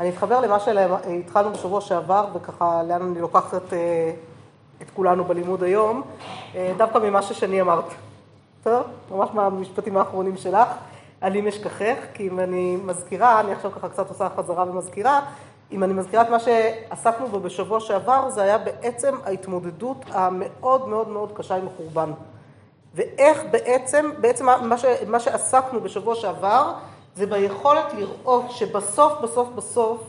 אני אתחבר למה שהתחלנו בשבוע שעבר, וככה לאן אני לוקחת את, את כולנו בלימוד היום, דווקא ממה ששני אמרת. טוב? ממש מהמשפטים האחרונים שלך. על אם אשכחך, כי אם אני מזכירה, אני עכשיו ככה קצת עושה חזרה ומזכירה, אם אני מזכירה את מה שעסקנו בו בשבוע שעבר, זה היה בעצם ההתמודדות המאוד מאוד מאוד קשה עם החורבן. ואיך בעצם, בעצם מה, ש, מה שעסקנו בשבוע שעבר, זה ביכולת לראות שבסוף, בסוף, בסוף,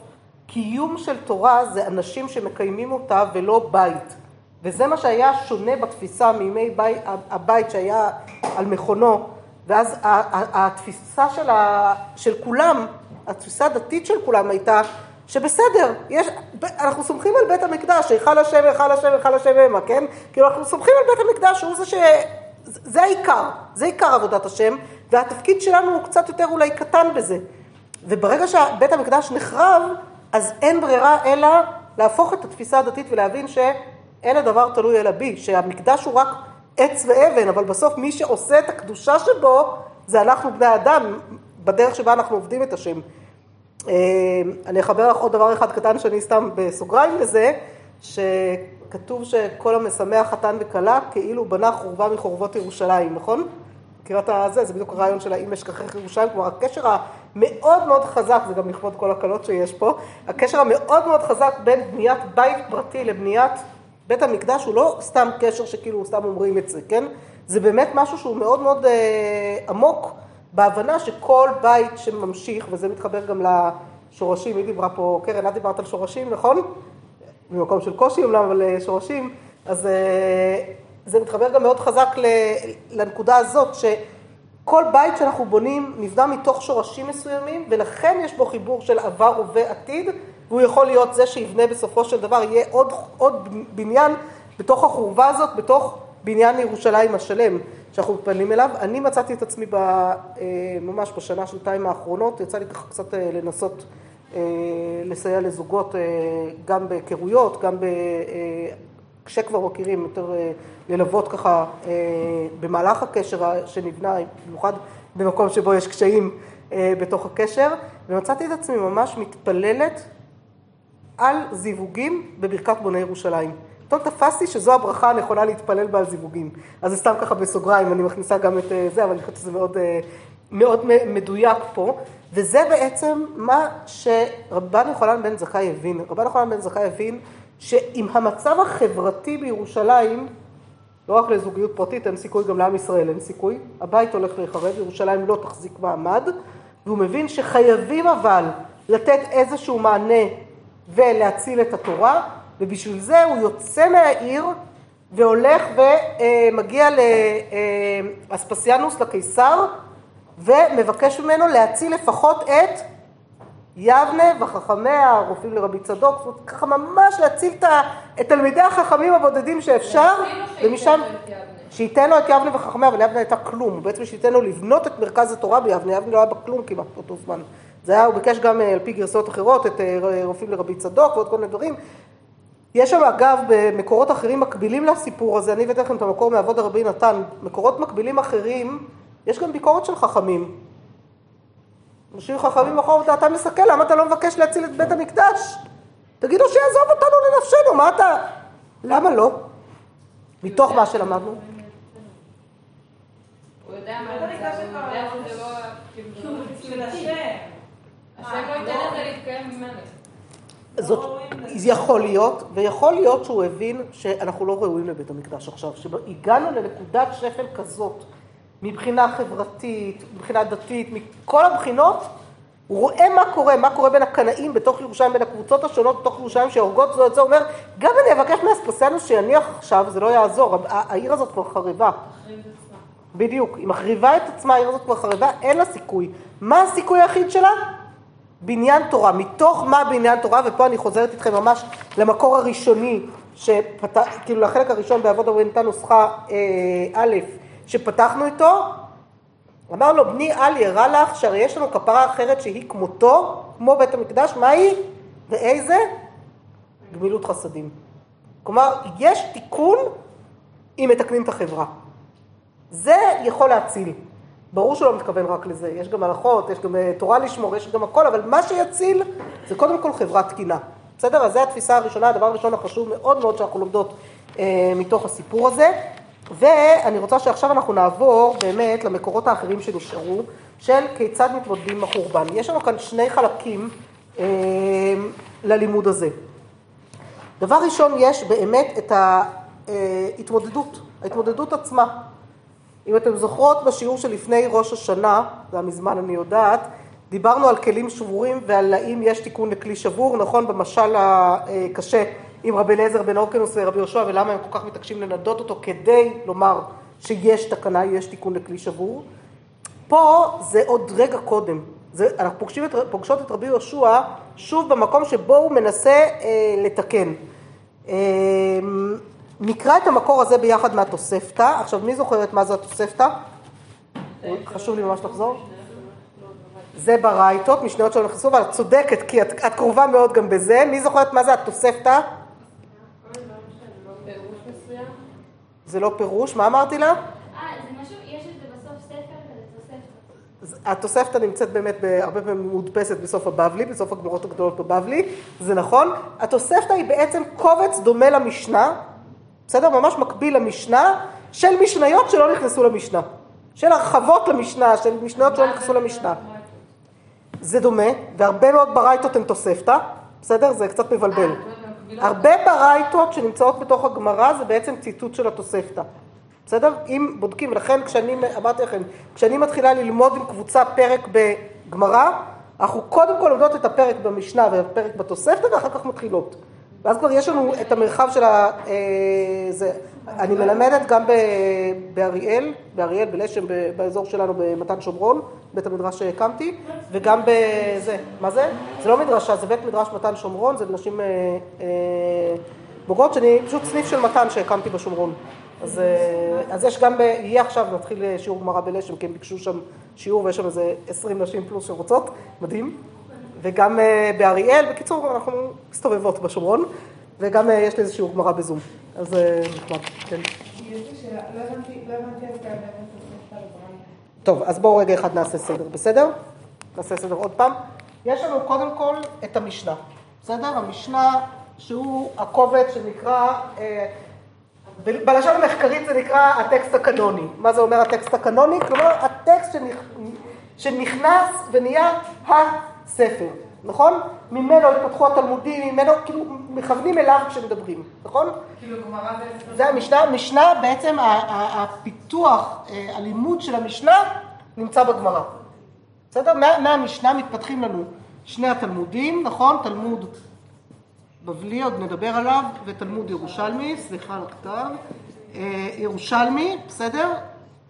קיום של תורה זה אנשים שמקיימים אותה ולא בית. וזה מה שהיה שונה בתפיסה מימי בית, הבית שהיה על מכונו, ואז התפיסה של, ה, של כולם, התפיסה הדתית של כולם הייתה שבסדר, יש, אנחנו סומכים על בית המקדש, היכל השם, היכל השם, היכל השם המה, כן? כאילו אנחנו סומכים על בית המקדש, הוא זה ש... זה העיקר, זה עיקר עבודת השם, והתפקיד שלנו הוא קצת יותר אולי קטן בזה. וברגע שבית המקדש נחרב, אז אין ברירה אלא להפוך את התפיסה הדתית ולהבין שאין הדבר תלוי אלא בי, שהמקדש הוא רק עץ ואבן, אבל בסוף מי שעושה את הקדושה שבו, זה אנחנו בני אדם, בדרך שבה אנחנו עובדים את השם. אה, אני אחבר לך עוד דבר אחד קטן שאני סתם בסוגריים לזה, שכתוב שכל המשמח חתן וכלה כאילו בנה חורבה מחורבות ירושלים, נכון? מכירה את הזה, זה בדיוק הרעיון של האם אשכחך ירושלים, כלומר הקשר המאוד מאוד חזק, זה גם לכבוד כל הקלות שיש פה, הקשר המאוד מאוד חזק בין בניית בית פרטי לבניית בית המקדש הוא לא סתם קשר שכאילו סתם אומרים את זה, כן? זה באמת משהו שהוא מאוד מאוד אה, עמוק בהבנה שכל בית שממשיך, וזה מתחבר גם לשורשים, היא דיברה פה, קרן, את דיברת על שורשים, נכון? ממקום של קושי אומנם, אבל אה, שורשים, אז אה, זה מתחבר גם מאוד חזק לנקודה הזאת, שכל בית שאנחנו בונים נבנה מתוך שורשים מסוימים, ולכן יש בו חיבור של עבר, הווה, עתיד, והוא יכול להיות זה שיבנה בסופו של דבר, יהיה עוד, עוד בניין בתוך החורבה הזאת, בתוך בניין ירושלים השלם שאנחנו מתפנים אליו. אני מצאתי את עצמי ב, אה, ממש בשנה, שנתיים האחרונות, יצא לי ככה קצת אה, לנסות אה, לסייע לזוגות גם בהיכרויות, גם. כשכבר מכירים, יותר ללוות ככה במהלך הקשר שנבנה, במיוחד במקום שבו יש קשיים בתוך הקשר, ומצאתי את עצמי ממש מתפללת על זיווגים בברכת בוני ירושלים. פתאום תפסתי שזו הברכה הנכונה להתפלל בה על זיווגים. אז זה סתם ככה בסוגריים, אני מכניסה גם את אה, זה, אבל אני חושבת שזה מאוד, אה, מאוד מדויק פה. וזה בעצם מה שרבן יוחנן בן זכאי הבין. רבן יוחנן בן זכאי הבין שעם המצב החברתי בירושלים, לא רק לזוגיות פרטית, אין סיכוי, גם לעם ישראל אין סיכוי. הבית הולך להיחרב, ירושלים לא תחזיק מעמד, והוא מבין שחייבים אבל לתת איזשהו מענה ולהציל את התורה, ובשביל זה הוא יוצא מהעיר והולך ומגיע לאספסיאנוס, לקיסר, ומבקש ממנו להציל לפחות את יבנה וחכמיה, הרופאים לרבי צדוק, זאת אומרת, ככה ממש להציל את תלמידי החכמים הבודדים שאפשר, ומשם... שייתן לו את יבנה וחכמיה, אבל יבנה הייתה כלום, הוא בעצם שייתן לו לבנות את מרכז התורה ביבנה, יבנה לא היה בה כלום כמעט באותו זמן. זה היה, הוא ביקש גם אה, על פי גרסאות אחרות את אה, רופאים לרבי צדוק ועוד כל מיני דברים. יש שם אגב במקורות אחרים מקבילים לסיפור הזה, אני הבאתי לכם את המקור מאבות הרבי נתן, מקורות מקבילים אחרים, יש גם ביקורת של חכמים. אנשים חכמים אחור אתה מסתכל, למה אתה לא מבקש להציל את בית המקדש? תגידו שיעזוב אותנו לנפשנו, מה אתה... למה לא? מתוך מה שלמדנו. הוא יודע מה זה, הוא יודע שזה לא... כאילו, של השם. זאת יכול להיות, ויכול להיות שהוא הבין שאנחנו לא ראויים לבית המקדש עכשיו, שהגענו לנקודת שפל כזאת, מבחינה חברתית, מבחינה דתית, מכל הבחינות, הוא רואה מה קורה, מה קורה בין הקנאים בתוך ירושלים, בין הקבוצות השונות בתוך ירושלים שהורגות זו את הוא אומר, גם אני אבקש מאספסיאנוס שיניח עכשיו, זה לא יעזור, העיר הזאת כבר חרבה. בדיוק, היא מחריבה את עצמה, העיר הזאת כבר חרבה, אין לה סיכוי. מה הסיכוי היחיד שלה? בניין תורה, מתוך מה בניין תורה, ופה אני חוזרת איתכם ממש למקור הראשוני, שפת... כאילו לחלק הראשון בעבוד אורינתה נוסחה אה, א', שפתחנו איתו, אמר לו, בני אל ירא לך, שהרי יש לנו כפרה אחרת שהיא כמותו, כמו בית המקדש, מה היא? ואיזה? גמילות חסדים. כלומר, יש תיקון אם מתקנים את החברה. זה יכול להציל. ברור שלא מתכוון רק לזה, יש גם הלכות, יש גם אה, תורה לשמור, יש גם הכל, אבל מה שיציל זה קודם כל חברה תקינה. בסדר? אז זו התפיסה הראשונה, הדבר הראשון החשוב מאוד מאוד שאנחנו לומדות אה, מתוך הסיפור הזה. ואני רוצה שעכשיו אנחנו נעבור באמת למקורות האחרים שנשארו, של כיצד מתמודדים עם החורבן. יש לנו כאן שני חלקים אה, ללימוד הזה. דבר ראשון, יש באמת את ההתמודדות, ההתמודדות עצמה. אם אתם זוכרות, בשיעור שלפני ראש השנה, זה היה מזמן אני יודעת, דיברנו על כלים שבורים ועל האם יש תיקון לכלי שבור, נכון? במשל הקשה עם רבי אליעזר בן אורקנוס ורבי יהושע, ולמה הם כל כך מתעקשים לנדות אותו כדי לומר שיש תקנה, יש תיקון לכלי שבור. פה זה עוד רגע קודם. זה, אנחנו פוגשים את, פוגשות את רבי יהושע שוב במקום שבו הוא מנסה אה, לתקן. אה, נקרא את המקור הזה ביחד מהתוספתא. עכשיו, מי זוכרת מה זה התוספתא? חשוב לי ממש לחזור. זה ברייתות, משניות שלא נכנסו, אבל את צודקת, כי את, את קרובה מאוד גם בזה. מי זוכרת מה זה התוספתא? זה לא פירוש, מה אמרתי לה? התוספתא נמצאת באמת הרבה פעמים מודפסת בסוף הבבלי, בסוף הגמרות הגדולות בבבלי, זה נכון. התוספתא היא בעצם קובץ דומה למשנה, בסדר? ממש מקביל למשנה, של משניות שלא נכנסו למשנה. של הרחבות למשנה, של משניות שלא נכנסו למשנה. זה דומה, והרבה מאוד ברייתות הן תוספתא, בסדר? זה קצת מבלבל. הרבה ברייתות שנמצאות בתוך הגמרא זה בעצם ציטוט של התוספתא. בסדר? אם בודקים, ולכן כשאני, אמרתי לכם, כשאני מתחילה ללמוד עם קבוצה פרק בגמרא, אנחנו קודם כל לומדות את הפרק במשנה והפרק בתוספתא, ואחר כך מתחילות. ואז כבר יש לנו את המרחב של ה... אה, זה, אני מלמדת גם באריאל, באריאל, בלשם, באזור שלנו במתן שומרון, בית המדרש שהקמתי, וגם בזה, מה זה? זה לא מדרשה, זה בית מדרש מתן שומרון, זה לנשים אה, אה, בוגרות, שאני פשוט סניף של מתן שהקמתי בשומרון. אז, אה, אז יש גם, יהיה עכשיו, נתחיל שיעור גמרא בלשם, כי הם ביקשו שם שיעור ויש שם איזה 20 נשים פלוס שרוצות, מדהים. וגם באריאל, בקיצור, אנחנו מסתובבות בשומרון, וגם יש לי איזה שיעור גמרא בזום, אז נחמד, כן. טוב, אז בואו רגע אחד נעשה סדר, בסדר? נעשה סדר עוד פעם. יש לנו קודם כל את המשנה, בסדר? המשנה שהוא הקובץ שנקרא... בלשון המחקרית זה נקרא הטקסט הקנוני. מה זה אומר הטקסט הקנוני? כלומר, הטקסט שנכנס ונהיה הספר, נכון? ממנו התפתחו התלמודים, ממנו, כאילו, מכוונים אליו כשמדברים, נכון? כאילו גמרא זה... זה המשנה, המשנה בעצם, הפיתוח, אה, הלימוד של המשנה נמצא בגמרא. בסדר? מהמשנה מתפתחים לנו שני התלמודים, נכון? תלמוד בבלי, עוד נדבר עליו, ותלמוד ירושלמי, סליחה על הכתב, אה, ירושלמי, בסדר?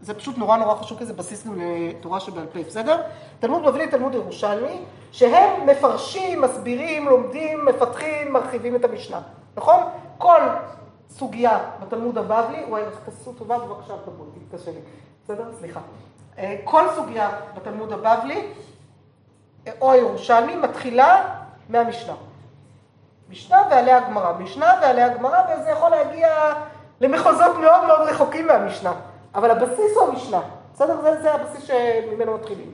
זה פשוט נורא נורא חשוב, כי זה בסיס גם לתורה שבעל פה, בסדר? תלמוד בבלי, תלמוד ירושלמי, שהם מפרשים, מסבירים, לומדים, מפתחים, מרחיבים את המשנה, נכון? כל סוגיה בתלמוד הבבלי, וואי, תעשו טובה, בבקשה, תבואי, תתקשה לי, בסדר? סליחה. אה, כל סוגיה בתלמוד הבבלי, או הירושלמי, מתחילה מהמשנה. משנה ועליה גמרא, משנה ועליה גמרא, וזה יכול להגיע למחוזות מאוד מאוד רחוקים מהמשנה. אבל הבסיס הוא המשנה, בסדר? זה, זה הבסיס שממנו מתחילים.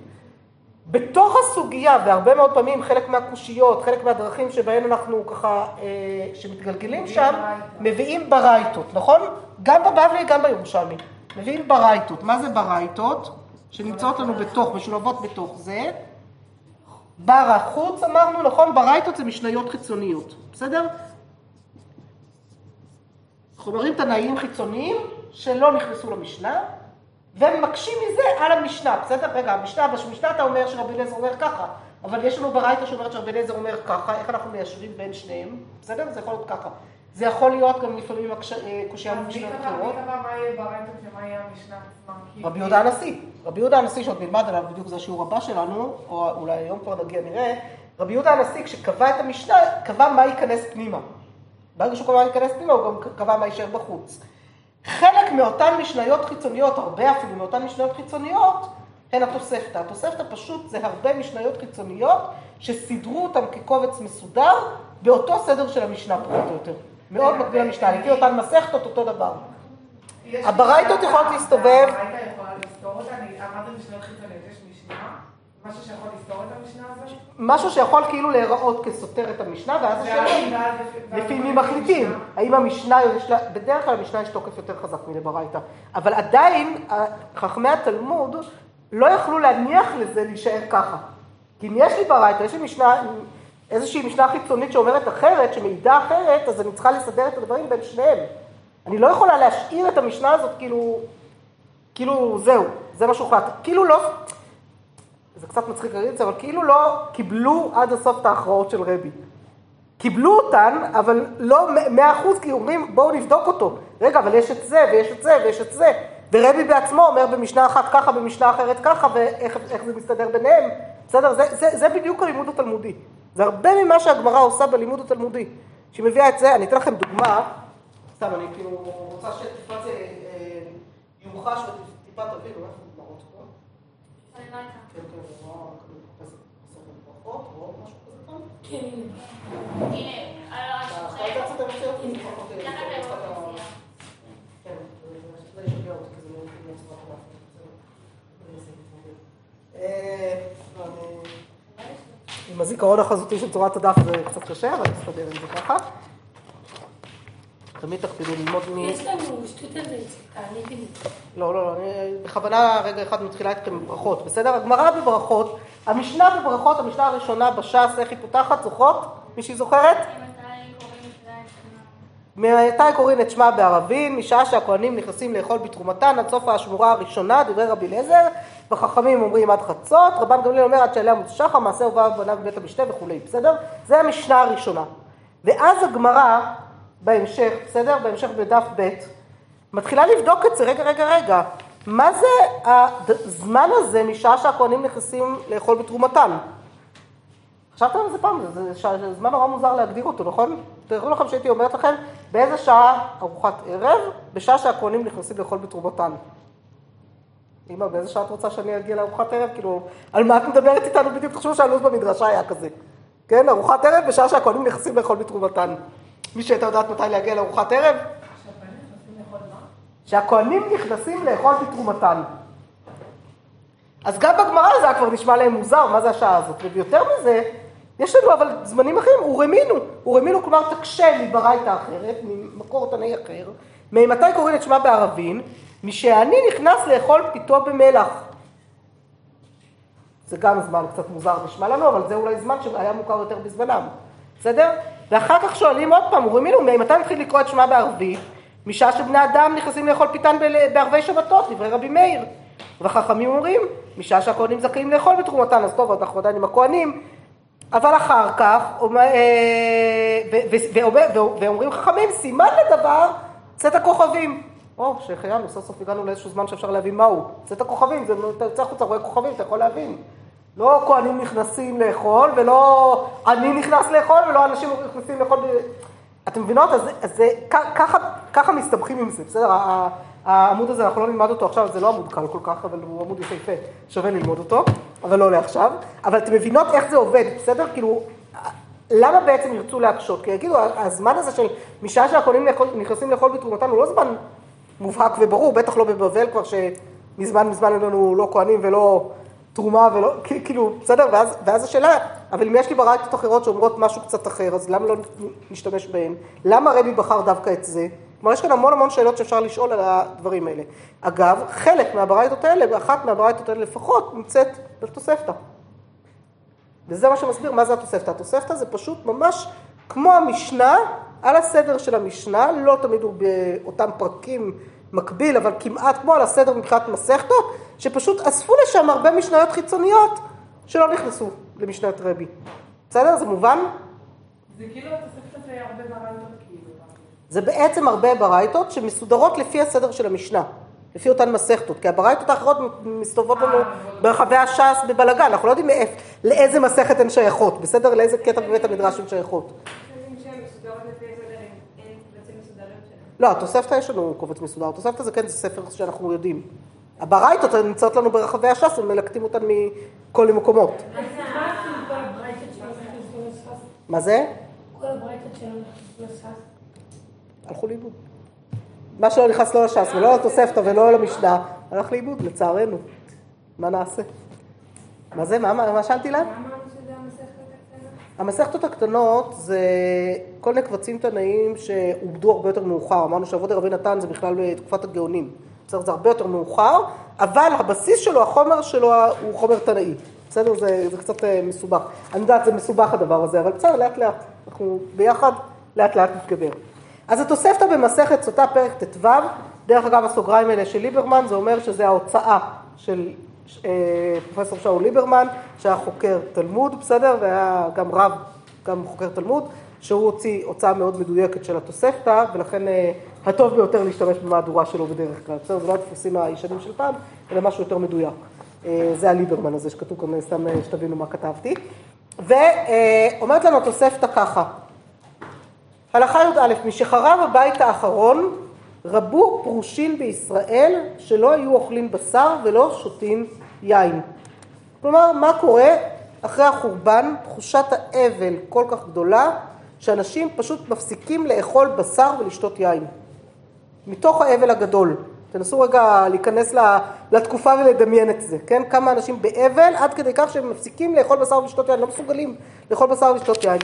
בתוך הסוגיה, והרבה מאוד פעמים חלק מהקושיות, חלק מהדרכים שבהן אנחנו ככה, אה, שמתגלגלים שם, מביאים ברייתות, נכון? גם בבבלי, גם בירושלמי. מביאים ברייתות. מה זה ברייתות? שנמצאות לנו בתוך, משולבות בתוך זה. בר החוץ אמרנו, נכון? ברייתות זה משניות חיצוניות, בסדר? חומרים תנאיים חיצוניים שלא נכנסו למשנה, ומקשים מזה על המשנה, בסדר? רגע, המשנה, במשנה אתה אומר שרבי אליעזר אומר ככה, אבל יש לנו ברייתא שאומרת שרבי אליעזר אומר ככה, איך אנחנו מיישבים בין שניהם, בסדר? זה יכול להיות ככה. זה יכול להיות גם לפעמים אה, קושייה ממשנות אחרות. מי קבע מה יהיה ברייתא ומה יהיה המשנה עצמה? רבי יהודה הנשיא. רבי יהודה הנשיא, שעוד נלמד עליו, בדיוק זה השיעור הבא שלנו, או אולי היום כבר נגיע נראה, רבי יהודה הנשיא, כשקבע את המשנה, קבע מה ייכנס פנימה. ברגע שהוא קבע מה ייכנס פנימה, הוא גם קבע מה יישאר בחוץ. חלק מאותן משניות חיצוניות, הרבה אפילו מאותן משניות חיצוניות, הן התוספתא. התוספתא פשוט זה הרבה משניות חיצוניות שסידרו אותן כקובץ מסודר באותו סדר של המשנה פחות או יותר. מאוד מקביל למשנה, לפי אותן מסכתות אותו דבר. הברייתות יכולות להסתובב. הברייתא יכולה לפתור אותה, אמרת משניות חיצוניות, יש משנה, משהו שיכול לסתור את המשנה הזאת? משהו שיכול כאילו להיראות כסותר את המשנה, ואז השאלה היא, לפי מי מחליטים? האם המשנה, בדרך כלל המשנה יש תוקף יותר חזק מלברייתא, אבל עדיין חכמי התלמוד לא יכלו להניח לזה להישאר ככה. כי אם יש לי ברייתא, יש לי משנה, איזושהי משנה חיצונית שאומרת אחרת, שמעידה אחרת, אז אני צריכה לסדר את הדברים בין שניהם. אני לא יכולה להשאיר את המשנה הזאת כאילו, כאילו זהו, זה מה שהוחלט. כאילו לא, זה קצת מצחיק להגיד את זה, אבל כאילו לא קיבלו עד הסוף את ההכרעות של רבי. קיבלו אותן, אבל לא מאה אחוז, כי אומרים בואו נבדוק אותו. רגע, אבל יש את זה, ויש את זה, ויש את זה. ורבי בעצמו אומר במשנה אחת ככה, במשנה אחרת ככה, ואיך זה מסתדר ביניהם. בסדר? זה, זה, זה בדיוק הלימוד התלמודי. זה הרבה ממה שהגמרא עושה בלימוד התלמודי. שהיא מביאה את זה, אני אתן לכם דוגמה, סתם, אני כאילו רוצה שטיפה זה אה, יומחש וטיפה תבינו, עם הזיכרון החזותי של צורת הדף זה קצת קשה, אבל נסתדר עם זה ככה. תמיד תקפידו ללמוד מ... יש לנו זה, תעניתי לי. לא, לא, לא, אני בכוונה רגע אחד מתחילה איתכם בברכות, בסדר? הגמרא בברכות, המשנה בברכות, המשנה הראשונה בש"ס, איך היא פותחת, זוכרות? מישהי זוכרת? ממתי קוראים את שמה בערבין, משעה שהכהנים נכנסים לאכול בתרומתן עד סוף השמורה הראשונה, דברי רבי אליעזר, וחכמים אומרים עד חצות, רבן גמליאל אומר עד שעליה עמוד שחר, מעשה ובא בניו בבית המשתה וכולי, בסדר? זה המשנה הראשונה. ואז הגמרא, בהמשך, בסדר? בהמשך בדף ב', מתחילה לבדוק את זה, רגע, רגע, רגע, מה זה הזמן הזה משעה שהכהנים נכנסים לאכול בתרומתן? חשבתם על זה פעם? זה זמן נורא מוזר להגדיר אותו, נכון? תארו לכם שהייתי אומרת לכם, באיזה שעה ארוחת ערב? בשעה שהכהנים נכנסים לאכול בתרומתן. אמא, באיזה שעה את רוצה שאני אגיע לארוחת ערב? כאילו, על מה את מדברת איתנו בדיוק? תחשבו שהלו"ז במדרשה היה כזה. כן, ארוחת ערב בשעה שהכהנים נכנסים לאכול בתרומתן. מי שהייתה יודעת מתי להגיע לארוחת ערב? שהכהנים נכנסים לאכול בתרומתן. אז גם בגמרא זה כבר נשמע להם מוזר, מה זה השעה הזאת? ויותר מזה, יש לנו אבל זמנים אחרים, הורמינו. הורמינו כלומר תקשה מברייתא אחרת, ממקור תנאי אחר. ממתי קוראים את שמה בערבין? משעני נכנס לאכול פיתו במלח. זה גם זמן קצת מוזר נשמע לנו, אבל זה אולי זמן שהיה מוכר יותר בזמנם. בסדר? ואחר כך שואלים עוד פעם, הורמינו, ממתי נתחיל לקרוא את שמה בערבית? משעה שבני אדם נכנסים לאכול פיתן בערבי שבתות, דברי רבי מאיר. והחכמים אומרים, משעה שהכהנים זכאים לאכול בתרומתן, אז טוב, אנחנו עדיין עם הכהנים, אבל אחר כך, אה, ואומרים חכמים, סימן לדבר צאת הכוכבים. או, שהחיינו, סוף סוף הגענו לאיזשהו זמן שאפשר להבין מהו. צאת הכוכבים, אתה יוצא החוצה, רואה כוכבים, אתה יכול להבין. לא כהנים נכנסים לאכול, ולא אני נכנס לאכול, ולא אנשים נכנסים לאכול. אתם מבינות? אז, אז זה, ככה, ככה מסתבכים עם זה, בסדר? העמוד הזה, אנחנו לא נלמד אותו עכשיו, זה לא עמוד קל כל כך, אבל הוא עמוד יפהפה, שווה ללמוד אותו, אבל לא לעכשיו. אבל אתם מבינות איך זה עובד, בסדר? כאילו, למה בעצם ירצו להקשות? כי יגידו, הזמן הזה של משעה שהכהנים נכנסים לאכול בתרומתנו הוא לא זמן מובהק וברור, בטח לא בבבל כבר שמזמן מזמן אין לנו לא כהנים ולא תרומה ולא, כאילו, בסדר? ואז, ואז השאלה, אבל אם יש לי ברייתות אחרות שאומרות משהו קצת אחר, אז למה לא נשתמש בהן? למה רבי בחר דווקא את זה? כלומר, יש כאן המון המון שאלות שאפשר לשאול על הדברים האלה. אגב, חלק מהברייתות האלה, ואחת מהברייתות האלה לפחות, נמצאת בתוספתא. וזה מה שמסביר מה זה התוספתא. התוספתא זה פשוט ממש כמו המשנה, על הסדר של המשנה, לא תמיד הוא באותם פרקים מקביל, אבל כמעט כמו על הסדר מבחינת מסכתות, שפשוט אספו לשם הרבה משניות חיצוניות שלא נכנסו למשנת רבי. בסדר? זה מובן? זה כאילו התוספתא זה הרבה ברייתות כאילו. זה בעצם הרבה ברייתות שמסודרות לפי הסדר של המשנה, לפי אותן מסכתות, כי הברייתות האחרות מסתובבות לנו ברחבי הש"ס בבלגן, אנחנו לא יודעים מאיפה, לאיזה מסכת הן שייכות, בסדר? לאיזה קטע בבית המדרש הן שייכות. לא, התוספתא יש לנו קובץ מסודר, התוספתא זה כן, זה ספר שאנחנו יודעים. הברייתות נמצאות לנו ברחבי הש"ס ומלקטים אותן מכל מקומות. מה זה? כל הברייתות שלנו לש"ס. הלכו לאיבוד. מה שלא נכנס לא לש"ס ולא לתוספתא ולא למשנה, הלך לאיבוד, לצערנו. מה נעשה? מה זה? מה, שאלתי לה? מה אמרת שזה המסכת הקטנה? המסכתות הקטנות זה כל מיני קבצים תנאיים שעובדו הרבה יותר מאוחר. אמרנו שאבות דרבי נתן זה בכלל בתקופת הגאונים. בסדר, זה הרבה יותר מאוחר, אבל הבסיס שלו, החומר שלו הוא חומר תנאי. בסדר? זה, זה קצת אה, מסובך. אני יודעת, זה מסובך הדבר הזה, אבל בסדר, לאט לאט. אנחנו ביחד לאט לאט נתגבר. אז התוספתא במסכת סוטה פרק ט"ו, דרך אגב הסוגריים האלה של ליברמן, זה אומר שזה ההוצאה של פרופסור שאול ליברמן, שהיה חוקר תלמוד, בסדר? והיה גם רב, גם חוקר תלמוד, שהוא הוציא הוצאה מאוד מדויקת של התוספתא, ולכן אה, הטוב ביותר להשתמש במהדורה שלו בדרך כלל, בסדר? זה לא הדפוסים הישנים של פעם, אלא משהו יותר מדויק. אה, זה הליברמן הזה שכתוב כאן, סתם אה, שתבינו מה כתבתי. ואומרת לנו התוספתא ככה, הלכה י"א, משחרב הבית האחרון, רבו פרושין בישראל שלא היו אוכלים בשר ולא שותים יין. כלומר, מה קורה אחרי החורבן, תחושת האבל כל כך גדולה, שאנשים פשוט מפסיקים לאכול בשר ולשתות יין. מתוך האבל הגדול. תנסו רגע להיכנס לתקופה ולדמיין את זה, כן? כמה אנשים באבל עד כדי כך שהם מפסיקים לאכול בשר ולשתות יין, לא מסוגלים לאכול בשר ולשתות יין.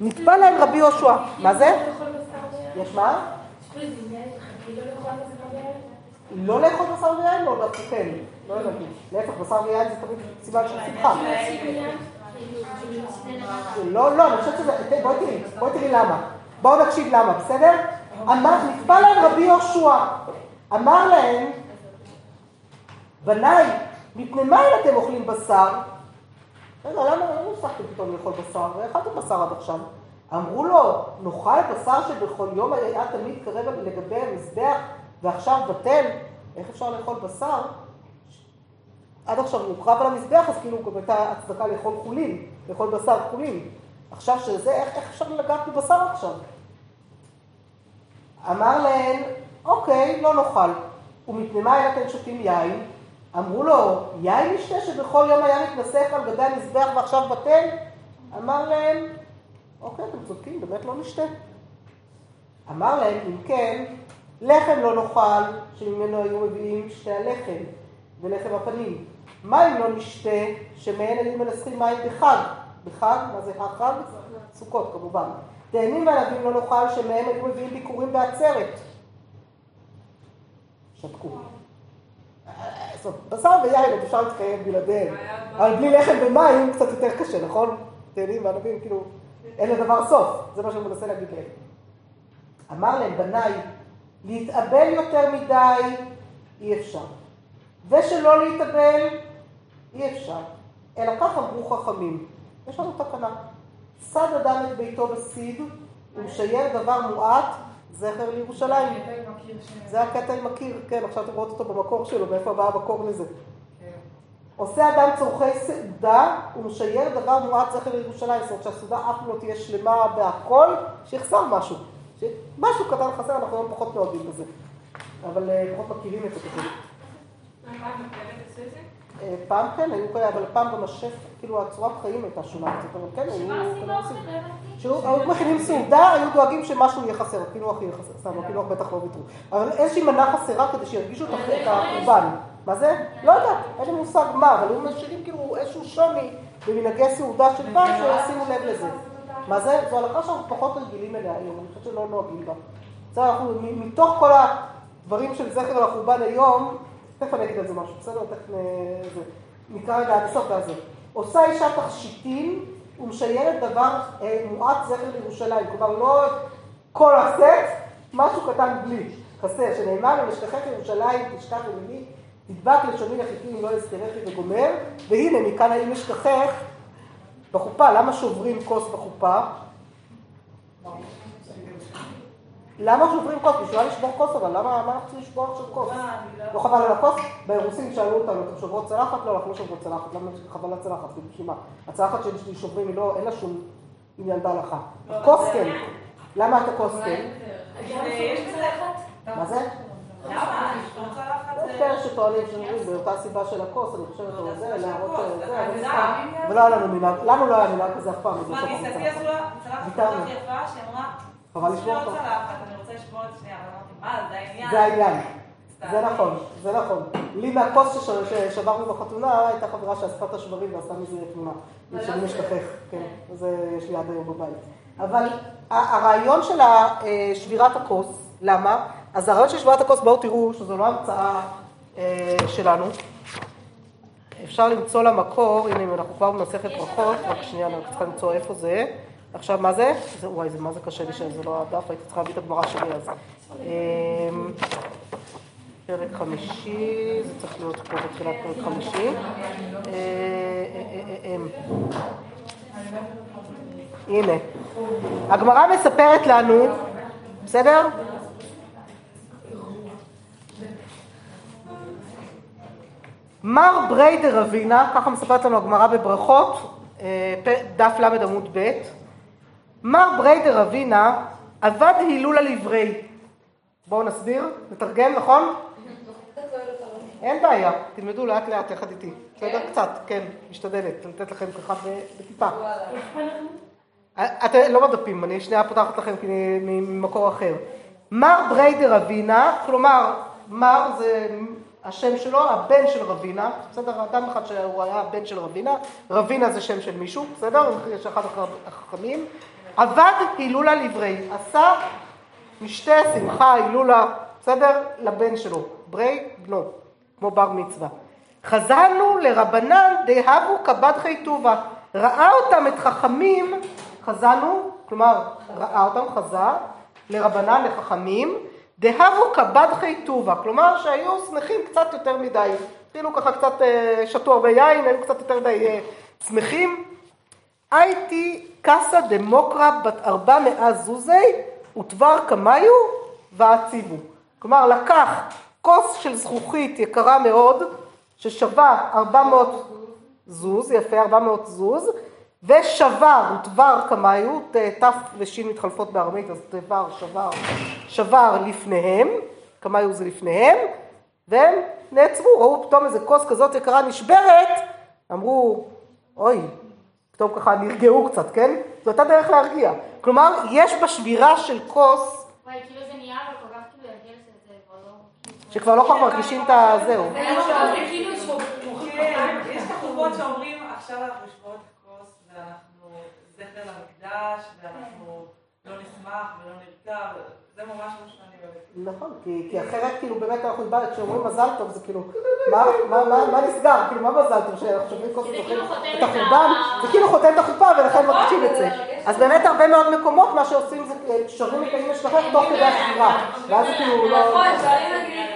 נתבע להם רבי יהושע, מה זה? יש מה? לא לאכול בשר ויין או דווקא כן? לא הבנתי. להפך, בשר ויין זה תמיד סימן של שמחה. לא, לא, אני חושבת שזה... בואי תראי, בואי תראי למה. בואו נקשיב למה, בסדר? אמר, נקבע להם רבי יהושע. אמר להם, בניי, מפני מה אם אתם אוכלים בשר? רגע, למה לא הפסקתם פתאום לאכול בשר? ואכלתם בשר עד עכשיו. אמרו לו, נאכל בשר שבכל יום היה תמיד קרב לגבי המזבח ועכשיו בטל? איך אפשר לאכול בשר? עד עכשיו הוא הוקרב על המזבח, אז כאילו גם הייתה הצדקה לאכול חולין, לאכול בשר חולין. עכשיו שזה, איך, איך אפשר לגעת בבשר עכשיו? אמר להם, אוקיי, לא נאכל. ומפני מה היה אתם שותים יין? אמרו לו, יין נשתה שבכל יום היה מתנסח על גבי המזבח ועכשיו בטל? אמר להם, אוקיי, אתם צודקים, באמת לא נשתה. אמר להם, אם כן, לחם לא נאכל, שממנו היו מביאים שתי הלחם ולחם הפנים. מים לא נשתה, שמהן היו מנסחים מים בחג. בחג, מה זה החג? סוכות כמובן. תאנים וענבים לא נאכל, שמהם היו מביאים ביקורים בעצרת. שתקו. בשר ויין אפשר להתקיים בלעדיהם, אבל בלי לחם ומים קצת יותר קשה, נכון? תאנים וענבים, כאילו, אין לדבר סוף, זה מה שאני מנסה להגיד להם. אמר להם, בניי, להתאבל יותר מדי, אי אפשר. ושלא להתאבל, אי אפשר. אלא כך אמרו חכמים. יש לנו תקנה. סד אדם את ביתו בסיד, ומשייר דבר מועט, זכר לירושלים. זה הקטע עם הקיר, כן, עכשיו אתם רואות אותו במקור שלו, מאיפה בא המקור לזה. עושה אדם צורכי סעודה ומשייר דבר מועט זכר לירושלים, זאת אומרת שהסעודה אף לא תהיה שלמה בהכל, שיחסר משהו. משהו קטן חסר, אנחנו היום פחות נוהגים בזה. אבל פחות מכירים את זה כזה. פעם כן, היו כאלה, אבל פעם גם השף, כאילו הצורת חיים הייתה שונה קצת, אבל כן, היו... היו מכינים סעודה, היו דואגים שמשהו יהיה חסר, הקינוח יהיה חסר, סתם, הקינוח בטח לא ויתרו. אבל איזושהי מנה חסרה כדי שירגישו את החורבן. מה זה? לא יודעת, אין לי מושג מה, אבל היו משאירים כאילו איזשהו שוני במנהגי סעודה של פעם, שישימו לב לזה. מה זה? זו הלכה שאנחנו פחות רגילים אליה היום, אני חושבת שלא נוהגים בה. בסדר, אנחנו, מתוך כל הדברים של זכר לחורבן היום, תכף אני אגיד על זה משהו, בסדר? תכף נקרא רגע עד הסוף ואז זה. עושה אישה תכשיטים ומשיירת דבר מועט זכר לירושלים. כלומר, לא כל הסט, משהו קטן בלי. חסר, שנאמר, אם אשכחך ירושלים, תשכח ימיני, תדבק לשוני לחיטים אם לא אזכרך וגומר. והנה, מכאן האם אשכחך בחופה, למה שוברים כוס בחופה? למה שוברים כוס? בשביל לשבור כוס, אבל למה אנחנו צריכים לשבור עכשיו כוס? לא חבל על הכוס? באירוסים שאלו אותנו, אתם שוברות צלחת? לא, אנחנו לא שוברות צלחת. למה חבל על הצלחת? בשביל מה? הצלחת שלי שוברים, אין לה שום עניין בהלכה. כוס כן. למה אתה כוס כן? מה זה? למה? יש כאלה שטוענים שאומרים, באותה סיבה של הכוס, אני חושבת על זה, להראות זה, אבל סתם. ולא היה לנו מנהג, לנו לא היה מנהג כזה אף פעם. אז לא לה צלחת כל ויתרנו. חבל לשבור אותה. אני רוצה לשבור את שנייה, אבל אמרתי, מה, זה העניין. זה העניין. זה נכון, זה נכון. לי מהכוס שש- ששברנו בחתונה, הייתה חברה שאספה את השברים ועשתה מזה תמונה. שאני משכך, כן, זה יש לי עד היום בבית. אבל הרעיון של אה, שבירת הכוס, למה? אז הרעיון של שבירת הכוס, בואו תראו שזו לא המצאה אה, שלנו. אפשר למצוא לה מקור, הנה אם אנחנו כבר במסכת ברכות, רק שנייה, אני צריכה למצוא איפה זה. עכשיו, מה זה? זה וואי, זה מה זה קשה לי שזה לא הדף, הייתי צריכה להביא את הגמרא שלי אז. אמ, פרק חמישי, זה צריך להיות פה בתחילת פרק חמישי. אה, אה, אה, אה, אה. הנה, הגמרא מספרת לנו, בסדר? מר בריה דרבינא, ככה מספרת לנו הגמרא בברכות, אה, דף ל עמוד ב', מר בריה דרבינא עבד הילולא לבריה. בואו נסביר, נתרגם, נכון? אין בעיה, תלמדו לאט לאט יחד איתי. בסדר? קצת, כן, משתדלת, לתת לכם ככה בטיפה. אתם לא בדפים, אני שנייה פותחת לכם ממקור אחר. מר בריידר רבינה, כלומר, מר זה השם שלו, הבן של רבינה, בסדר? אדם אחד שהוא היה הבן של רבינה, רבינה זה שם של מישהו, בסדר? יש אחד החכמים. עבד הילולה לעברי, עשה משתה שמחה הילולה, בסדר? לבן שלו, ברי בנו, כמו בר מצווה. חזרנו לרבנן דהבו קבדחי טובה, ראה אותם את חכמים, חזנו, כלומר ראה אותם חזה, לרבנן לחכמים, דהבו קבדחי טובה, כלומר שהיו שמחים קצת יותר מדי, התחילו ככה קצת, אה, שתו הרבה יין, היו קצת יותר מדי אה, שמחים. הייתי קסא דמוקרא בת ארבע מאה זוזי ודבר קמיו ועציבו. כלומר לקח כוס של זכוכית יקרה מאוד ששווה 400 זוז, יפה 400 זוז, ושבר, ודבר קמיו, ת ת' וש' מתחלפות בארמית, אז דבר, שבר, שבר לפניהם, קמיו זה לפניהם, והם נעצרו, ראו פתאום איזה כוס כזאת יקרה נשברת, אמרו, אוי, פתאום ככה נרגעו קצת, כן? זו הייתה דרך להרגיע. כלומר, יש בשבירה של כוס, וואי, כאילו זה נהיה אבל כל כך כאילו הרגל שזה כבר לא... שכבר לא כל כך מרגישים את הזהו. זה מה שאומרים, כאילו כן, יש את החובות שאומרים, עכשיו אנחנו ואנחנו זכר למקדש ואנחנו לא נשמח ולא נרתע, זה ממש מה שאני אוהבת. נכון, כי, כי אחרת כאילו באמת אנחנו איבדנו, כשאומרים מזל טוב זה כאילו, מה, מה, מה, מה נסגר? כאילו מה מזל טוב? שאנחנו שומעים זה וזוכרים כאילו את החורבן, זה כאילו חותם את החופה ולכן מרגישים את זה. אז באמת הרבה מאוד מקומות מה שעושים זה אה, שרים את האמא משלכם תוך כדי השבירה, ואז זה כאילו לא... נכון, שואלים נגיד,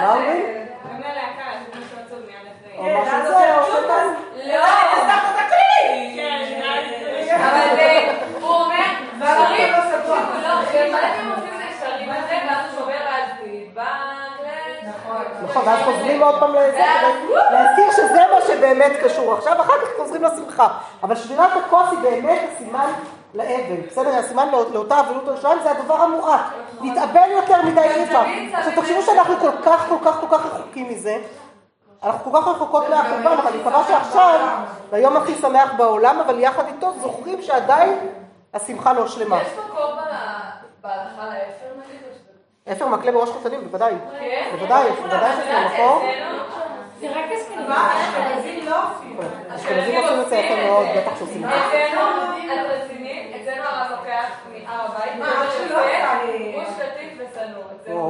מה אומרים? גם ללהקה, זה משהו עצוב מיד אחרי. או משהו זה, או שאתה... לא, אבל זה, הוא אומר, שרים, תקשיבו, לא, מלא פעמים עושים את זה, שרים על זה, ואז הוא שובר על פידבק, נכון, ואז חוזרים עוד פעם לזה, להזכיר שזה מה שבאמת קשור. עכשיו, אחר כך חוזרים לשמחה. אבל שבירת הכוס היא באמת הסימן לאבל, בסדר? הסימן לא- לאותה אבלות הראשונה זה הדבר המועט. להתאבל יותר מדי אי אפשר. עכשיו, תחשבו שאנחנו כל כך, כל כך, כל כך רחוקים מזה. אנחנו כל כך רחוקות מהחורבן, אבל אני מקווה שעכשיו, ליום הכי שמח בעולם, אבל יחד איתו זוכרים שעדיין השמחה לא שלמה. יש מקום בהלכה לאפר נגיד? אפר מקלה בראש חתנים, בוודאי. כן? בוודאי, בוודאי שזה מקום. זה רק הסכמים. אשכנזים לא עושים את זה. אשכנזים עושים את זה יפה מאוד, בטח שעושים את זה. אצלנו, את רצינית? אצלנו הרב לוקח מהר הבית, מה, הוא קטיף ושנוא. אצלנו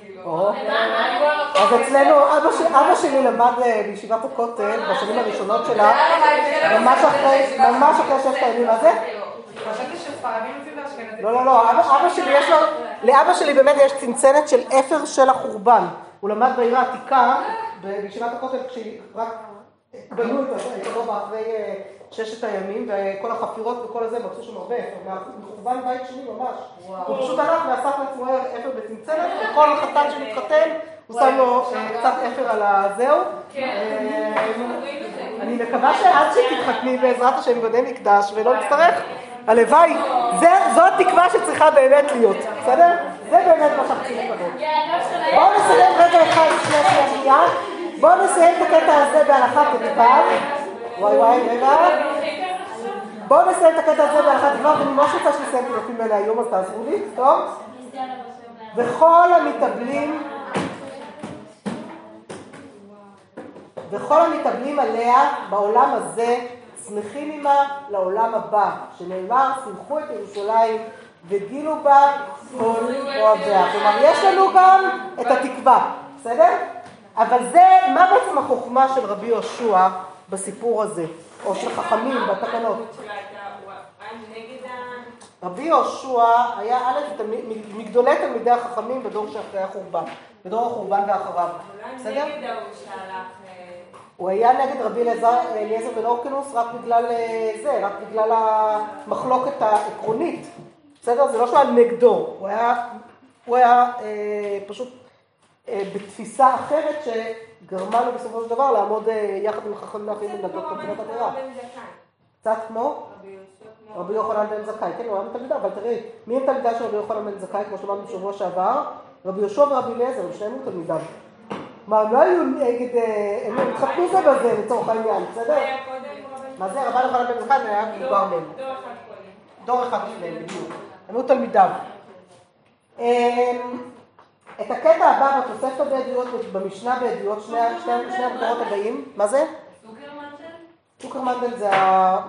כאילו... אז אצלנו, אבא של- אבא שלי למד אה, בישיבת הכותל בשנים הראשונות שלה, ממש אחרי, ממש אחרי ששת הימים הזה. לא, לא, לא, אבא, שלי יש לו, לאבא שלי באמת יש צנצנת של אפר של החורבן. הוא למד בעיר העתיקה, בישיבת הכותל, כשהיא רק בנו את הרובע אחרי אה, ששת הימים, וכל החפירות וכל הזה, מצאו שם הרבה אפר, מחורבן בית שני ממש. הוא פשוט הלך ואסף לעצמו אפר בצנצנת, וכל חתן שמתחתן, הוא שם לו אה, קצת אפר על הזהו. אה, אני מקווה שעד שתתחתני בעזרת השם בבני מקדש ולא נצטרך, הלוואי, זו התקווה שצריכה באמת להיות, בסדר? זה באמת מה שאנחנו צריכים לקבל. בואו נסיים רגע אחד לפני שנייה שנייה, בואו נסיים את הקטע הזה בהלכת ט"ו, וואי וואי רגע, בואו נסיים את הקטע הזה בהלכת ט"ו, ואני ממש רוצה שנסיים את הדפים האלה היום, אז תעזרו לי, טוב? וכל המתאבלים וכל המתאבלים עליה בעולם הזה, שמחים עמה לעולם הבא, שנאמר, שמחו את ירושלים וגילו בה כל אוהביה. כלומר, יש לנו גם את התקווה, בסדר? אבל זה, מה בעצם החוכמה של רבי יהושע בסיפור הזה, או של חכמים בתקנות? רבי יהושע היה א' מגדולי תלמידי החכמים בדור שאחרי החורבן, בדור החורבן ואחריו, בסדר? הוא היה נגד רבי אליעזר בן אורקנוס רק בגלל אה, זה, רק בגלל המחלוקת העקרונית, בסדר? זה לא שהוא היה נגדו, הוא היה, הוא היה אה, פשוט אה, בתפיסה אחרת שגרמה לו בסופו של דבר לעמוד אה, יחד עם החכמים האחרים ולדעות מבחינת התורה. קצת כמו רבי יוחנן בן זכאי, כן, הוא היה מתלמידה, אבל תראי, מי הם תלמידה של רבי יוחנן בן זכאי, כמו שאמרנו בשבוע שעבר? רבי יהושע ורבי אליעזר, הם שניהם תלמידיו. מה, הם לא היו נגד, אה, הם התחתנו זה בזה לצורך העניין, בסדר? מה זה, רבי יוחנן בן זכאי היה מבוגר מהם. דור אחד לפניהם, בדיוק. הם היו תלמידיו. אמ, את הקטע הבא בתוספת בעדויות, במשנה בעדויות, שני המקורות הבאים, מה זה? צוקר מנדל זה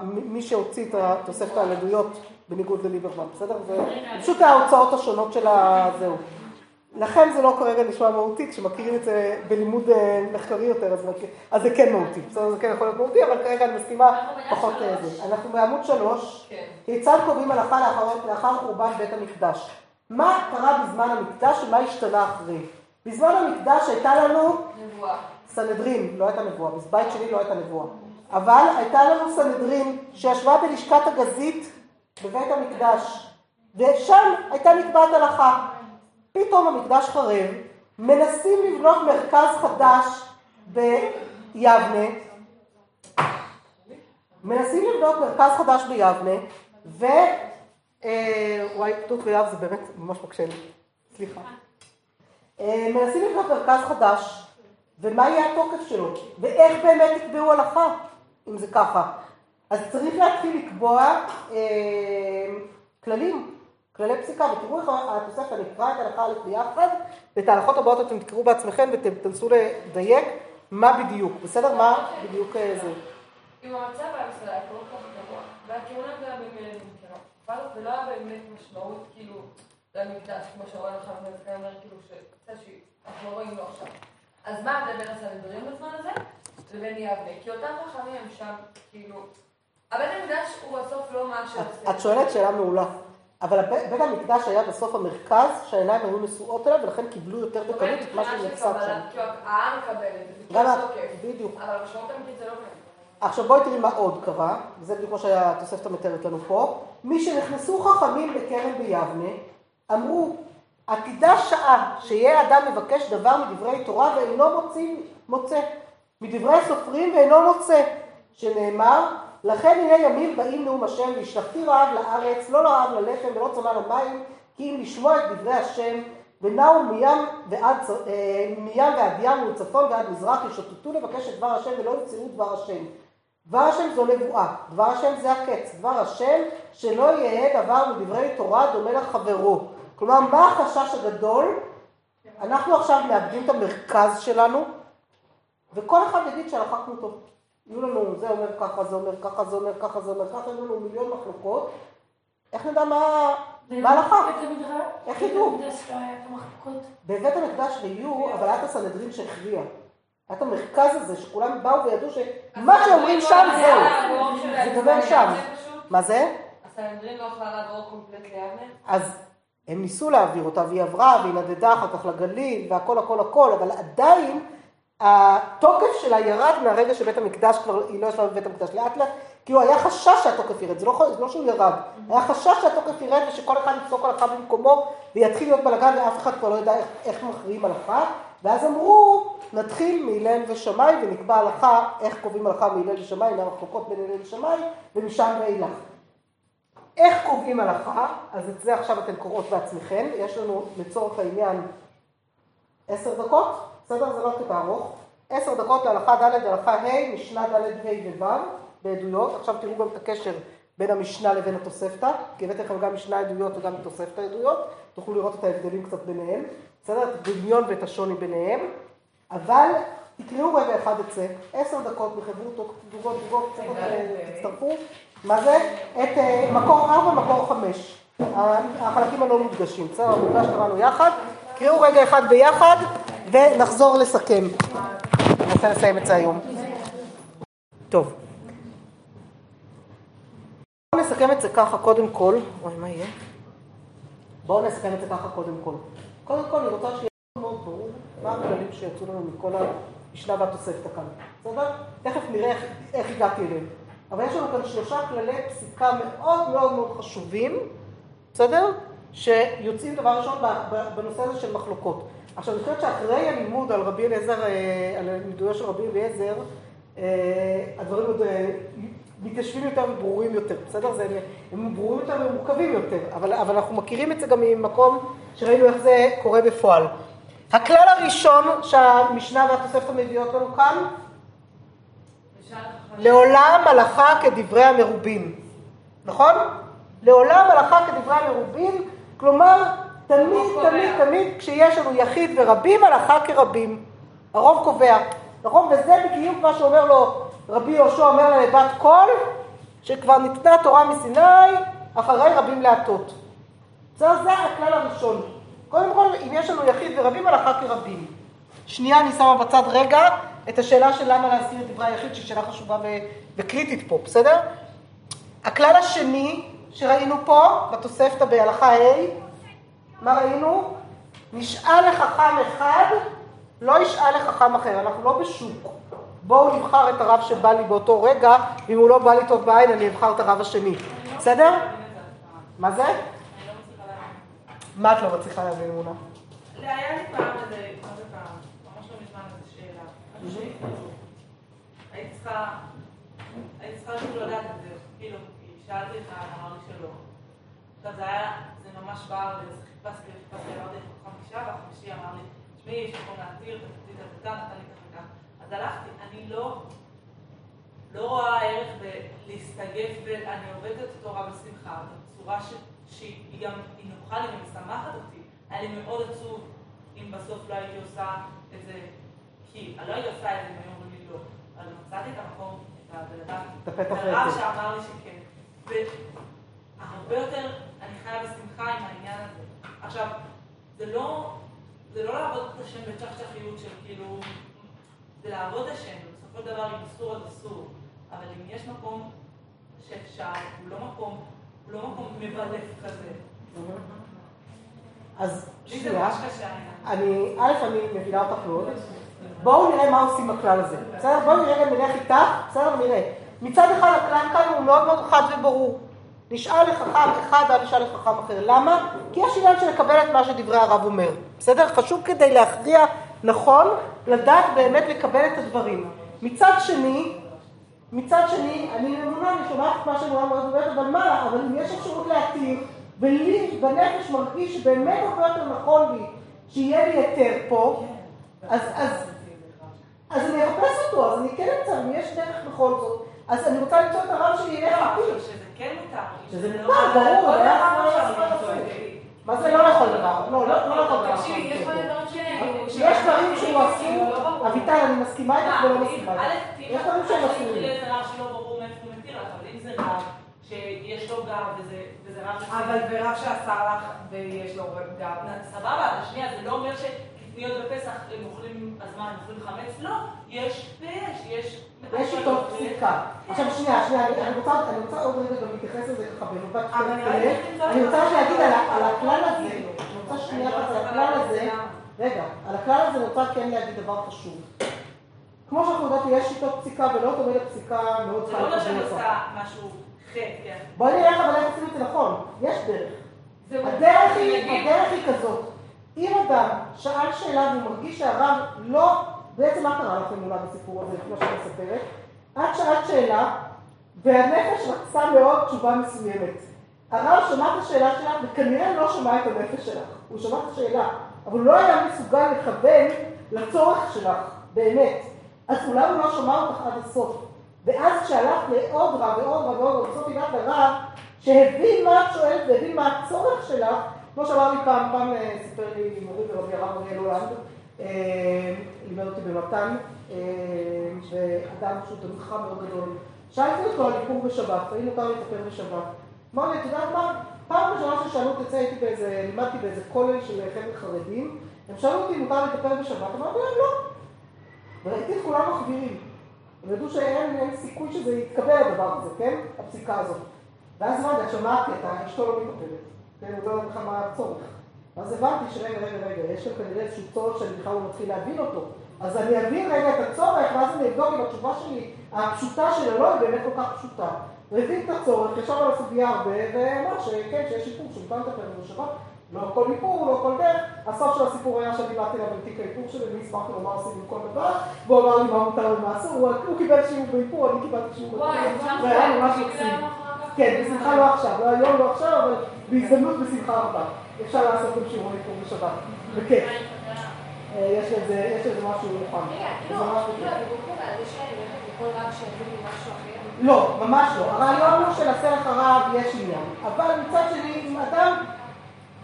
מי שהוציא את התוספת על עדויות בניגוד לליברמן, בסדר? זה פשוט ההוצאות השונות של הזהו. לכן זה לא כרגע נשמע מהותי, כשמכירים את זה בלימוד אה, מחקרי יותר, אז, אז זה כן מהותי. בסדר, זה כן יכול להיות מהותי, אבל כרגע אני מסכימה פחות לזה. אנחנו בעמוד שלוש, כן. כיצד קובעים הלכה לאחר חורבן בית המקדש? מה קרה בזמן המקדש ומה השתנה אחרי? בזמן המקדש הייתה לנו... נבואה. סנהדרין, לא הייתה נבואה, בבית שלי לא הייתה נבואה. אבל הייתה לנו סנהדרין שישבה בלשכת הגזית בבית המקדש, ושם הייתה נקבעת הלכה. פתאום המקדש חרב, מנסים לבנות מרכז חדש ביבנה, מנסים לבנות מרכז חדש ביבנה, ו... אה, וואי, פתות ויב זה באמת ממש מקשה לי, סליחה. אה, מנסים לבנות מרכז חדש, ומה יהיה התוקף שלו, ואיך באמת יקבעו הלכה, אם זה ככה. אז צריך להתחיל לקבוע אה, כללים, כללי פסיקה, ותראו איך התוספת, אני אקרא את ההלכה א' ביחד, ואת ההלכות הבאות אתם תקראו בעצמכם ותנסו לדייק מה בדיוק, בסדר? מה בדיוק אה, זה. אם המצב היה בסדר, היה כל כך גרוע, והכהונה זה היה במילא נמכרה, ולא היה באמת משמעות, כאילו, למקדש, כמו שאורן עכשיו אומר, כאילו, שקצת שאנחנו לא רואים לו עכשיו. אז מה ההבדל בין הסנהדרין בזמן הזה לבין יבנה? כי אותם חכמים הם שם, כאילו... הבית המקדש הוא בסוף לא מה שעושה. את שואלת שאלה מעולה. אבל בית המקדש היה בסוף המרכז שהעיניים היו נשואות אליו ולכן קיבלו יותר בקלות את מה שנמצא שם. העם מקבל את זה, בדיוק. אבל המשמעות האמיתית זה לא קיים. עכשיו בואי תראי מה עוד קרה, וזה בדיוק מה שהתוספת המתארת לנו פה. מי שנכנסו חכמים בכרם ביבנה, אמרו, עתידה שעה שיהיה אדם מבקש דבר מדברי תורה ואינו מוצא, מדברי סופרים ואינו מוצא, שנאמר, לכן הנה ימים באים נאום השם, והשלכתי רעב לארץ, לא רעב ללחם ולא צמא למים, כי אם לשמוע את דברי השם, ונעו מים ועד, אה, מים ועד ים ומצפון ועד מזרח, ישוטטו לבקש את דבר השם ולא ימצאו דבר השם. דבר השם זו נבואה, דבר השם זה הקץ, דבר השם שלא יהיה דבר מדברי תורה דומה לחברו. כלומר, מה החשש הגדול? אנחנו עכשיו מאבדים את המרכז שלנו, וכל אחד יגיד שהלכה טוב. יהיו לנו, זה אומר ככה, זה אומר ככה, זה אומר ככה, זה אומר ככה, יהיו לנו מיליון מחלוקות. איך נדע מה ההלכה? איך ידעו? בבית המקדש היו, אבל היה את הסנהדרין שהכריע. היה את המרכז הזה, שכולם באו וידעו שמה שאומרים שם זהו. זה גובר שם. מה זה? הסנהדרין לא יכולה לעבור קומפלט ליבנה? אז הם ניסו להעביר אותה, והיא עברה, והיא נדדה אחר כך לגליל, והכל הכל הכל, אבל עדיין התוקף שלה ירד מהרגע שבית המקדש כבר, היא לא ישבה בבית המקדש לאט לאט, כי הוא היה חשש שהתוקף ירד, זה לא, לא שהוא ירד, היה חשש שהתוקף ירד ושכל אחד יפסוק הלכה במקומו ויתחיל להיות בלאגן ואף אחד כבר לא ידע איך, איך מכריעים הלכה, ואז אמרו, נתחיל מהלל ושמאי ונקבע הלכה, איך קובעים הלכה מהלל ושמאי, מהמחלוקות בין הלל ושמאי, ומשם ואילך. איך קובעים הלכה? אז את זה עכשיו אתן קוראות בעצמכם, יש לנו לצורך העניין עשר דקות. בסדר? זה לא קטע ארוך. עשר דקות להלכה ד' להלכה ה', משנה ד' ה' וו' בעדויות. עכשיו תראו גם את הקשר בין המשנה לבין התוספתא, כי הבאתי לכם גם משנה עדויות וגם תוספתא עדויות, תוכלו לראות את ההבדלים קצת ביניהם, בסדר? את הדמיון ואת השוני ביניהם, אבל תקראו רגע אחד את זה, עשר דקות בחברות, תגובות, תגובות, תצטרפו. מה זה? את אה, מקור ארבע, מקור חמש. החלקים הלא מודגשים, בסדר? המודגש קראנו יחד. קראו רגע אחד ביחד ונחזור לסכם. אני רוצה לסיים את זה היום. טוב. בואו נסכם את זה ככה קודם כל. אוי, מה יהיה? בואו נסכם את זה ככה קודם כל. קודם כל, אני רוצה שיהיה מאוד ברור מה הכללים שיצאו לנו מכל המשנה והתוספתא כאן. בסדר? תכף נראה איך, איך הגעתי אליהם. אבל יש לנו כאן שלושה כללי פסיקה מאוד מאוד מאוד חשובים, בסדר? שיוצאים דבר ראשון בנושא הזה של מחלוקות. עכשיו, אני חושבת שאחרי הלימוד על רבי אליעזר, אה, על לימודו של רבי אליעזר, אה, הדברים עוד אה, מתיישבים יותר וברורים יותר, בסדר? זה, הם ברורים יותר ומורכבים יותר, אבל, אבל אנחנו מכירים את זה גם ממקום שראינו איך זה קורה בפועל. הכלל הראשון שהמשנה והתוספת מביאות לנו כאן, לעולם הלכה כדברי המרובים, נכון? לעולם הלכה כדברי המרובים, כלומר, תמיד, תמיד, תמיד, כשיש לנו יחיד ורבים, הלכה כרבים. הרוב קובע, נכון? וזה בדיוק מה שאומר לו רבי יהושע אומר לה לבת קול, שכבר ניתנה תורה מסיני, אחרי רבים להטות. זה, זה הכלל הראשון. קודם כל, אם יש לנו יחיד ורבים, הלכה כרבים. שנייה, אני שמה בצד רגע את השאלה של למה להזכיר את דברי היחיד, שהיא שאלה חשובה ו- וקריטית פה, בסדר? הכלל השני שראינו פה, בתוספתא בהלכה ה', מה ראינו? נשאל לחכם אחד, לא ישאל לחכם אחר, אנחנו לא בשוק. בואו נבחר את הרב שבא לי באותו רגע, ואם הוא לא בא לי טוב בעין, אני אבחר את הרב השני. בסדר? מה זה? מה את לא מצליחה להבין, אמונה? היה לי פעם איזה, מה זה פעם? ממש לא מזמן איזו שאלה. הייתי צריכה, הייתי צריכה כאילו לדעת את זה, כאילו, שאלתי את לי שלא. עכשיו זה היה, זה ממש בער לי, חיפשתי, אמרתי חמישה, והחמישי אמר לי, תשמעי, יש מקום להתיר, תקציב, תקציב, נתן לי ככה. אז הלכתי, אני לא, לא רואה ערך בלהסתגף, ואני עובדת את התורה בשמחה, בצורה ש, שהיא גם, היא נוחה לי ומשמחת אותי. היה לי מאוד עצוב אם בסוף לא הייתי עושה את זה, כי לא הייתי עושה את זה אם היו אומרים לי לא, אבל מצאתי את המקום, את הבן אדם, את הרב שאמר לי שכן. והרבה יותר אני חיה בשמחה עם העניין הזה. עכשיו, זה לא, זה לא לעבוד את השם בצ'חצ'חיות של כאילו... זה לעבוד השם, בסופו של דבר אם אסור אז אסור, אבל אם יש מקום שאפשר, הוא לא מקום, הוא לא מקום מבלף כזה. אז שנייה, אני, א', אני מבינה אותך מאוד. בואו נראה מה עושים הכלל הזה. בסדר? בואו נראה נלך איתך, בסדר? נראה. מצד אחד הכלל כאן הוא מאוד מאוד חד וברור. נשאל לחכם אחד, אל נשאל לחכם אחר. למה? כי יש עניין של לקבל את מה שדברי הרב אומר. בסדר? חשוב כדי להכריע נכון לדעת באמת לקבל את הדברים. מצד שני, מצד שני, אני אמונה, אני שומעת את מה שאני אומרת, אבל מה, אבל אם יש אפשרות להתיר, ולי בנפש מרגיש שבאמת הרבה יותר נכון לי, שיהיה לי היתר פה, אז, אז, אז אני אחפש אותו, אז אני כן אמצא, אם יש דרך בכל זאת, אז אני רוצה למצוא את הרב שלי יהיה חכי. שזה כן מותר. שזה מותר, ברור, מה זה לא לכל דבר? לא, לא לכל דבר. תקשיבי, יש כל דבר ש... יש דברים שהוא אסור, אביטל, אני מסכימה איתך ולא מסכימה איתך. יש דברים שהם אסורים. זה רב שלא ברור מאיפה הוא מתיר לך, אבל אם זה רב שיש לו גב וזה רב... אבל ורב שעשה לך ויש לו גב. סבבה, אבל שנייה, זה לא אומר שקטניות בפסח הם אוכלים, אז מה, הם אוכלים חמץ? לא, יש ויש, יש... יש איתו פסיקה. עכשיו שנייה, שנייה, אני רוצה עוד רגע גם להתייחס לזה ככה במבט אני רוצה להגיד על הכלל הזה, אני רוצה שנייה על הכלל הזה, רגע, על הכלל הזה אני רוצה כן להגיד דבר חשוב. כמו שאנחנו יודעות, יש איתו פסיקה ולא תמיד הפסיקה מאוד צריכה לקבל אותה. זה לא אומר שאני עושה משהו חטא, כן. בואי נראה אבל איך עושים את זה נכון, יש דרך. הדרך היא כזאת, אם אדם שאל שאלה והוא מרגיש שהרב לא בעצם מה קרה לכם אולי בסיפור הזה, כמו שאני מספרת? את שאלת שאלה, והנפש רצה מאוד תשובה מסוימת. הרב שמע את השאלה שלך, וכנראה לא שמע את הנפש שלך. הוא שמע את השאלה, אבל הוא לא היה מסוגל לכוון לצורך שלך, באמת. אז אולי הוא לא שמע אותך עד הסוף. ואז כשהלכת לעוד רב ועוד רב ועוד רב, בסוף הגעת לרב, שהבין מה את שואלת והבין מה הצורך שלך, כמו שאמר לי פעם, פעם סיפר לי מורי ורבי הרב אריאל הולנד, לימד אותי במתן, אה, ואדם שהוא תלמיד חכם מאוד גדול. שאלתי אותו על איפור בשבת, האם מותר להתאפר בשבת. אמר לי, את יודעת מה? פעם ראשונה ששאלו אותי, הייתי באיזה, לימדתי באיזה כולל של חבר'ה חרדים, הם שאלו אותי אם מותר להתאפר בשבת, אמרתי להם לא. וראיתי את כולם מחבירים. הם ידעו שאין אין סיכוי שזה יתקבל הדבר הזה, כן? הפסיקה הזאת. ואז אמרתי, את שומעת קטע, אשתו לא מתאפרת. כן, הוא לא יודע בכלל מה הצורך. אז הבנתי שרגע, רגע, רגע, יש כאן כנראה איזשהו צורך שאני בכלל לא מתחיל להבין אותו. אז אני אבין רגע את הצורך, ואז אני אבדוק אם התשובה שלי, הפשוטה של אלוהי, באמת כל כך פשוטה. הוא הבין את הצורך, ישב על הסוגיה הרבה, ואמר שכן, שיש איפור שמותר לטפל בשבת. לא כל איפור, לא כל דרך. הסוף של הסיפור היה שאני באתי אליו עם תיק האיפור שלי, והסברתי לו מה עושים עם כל דבר, והוא אמר לי מה מותר ומה אסור, הוא קיבל שיעור באיפור, אני קיבלתי שיעור באיפור, והיה ממש מקסים. כן, בשמחה לא עכשיו, לא היום, לא עכשיו, אבל בהזדמנות בשמחה רבה. אפשר לעשות גם שיעור איפור בשבת, בכיף. אה, יש לזה משהו מוכן. רגע, כאילו, כאילו, בכיף. הדיבור פה על זה שאני הולכת לכל רב שיגיד לי משהו אחר. לא, ממש לא. הרעיון הוא שלסרט הרב יש עניין. אבל מצד שני, אם אדם,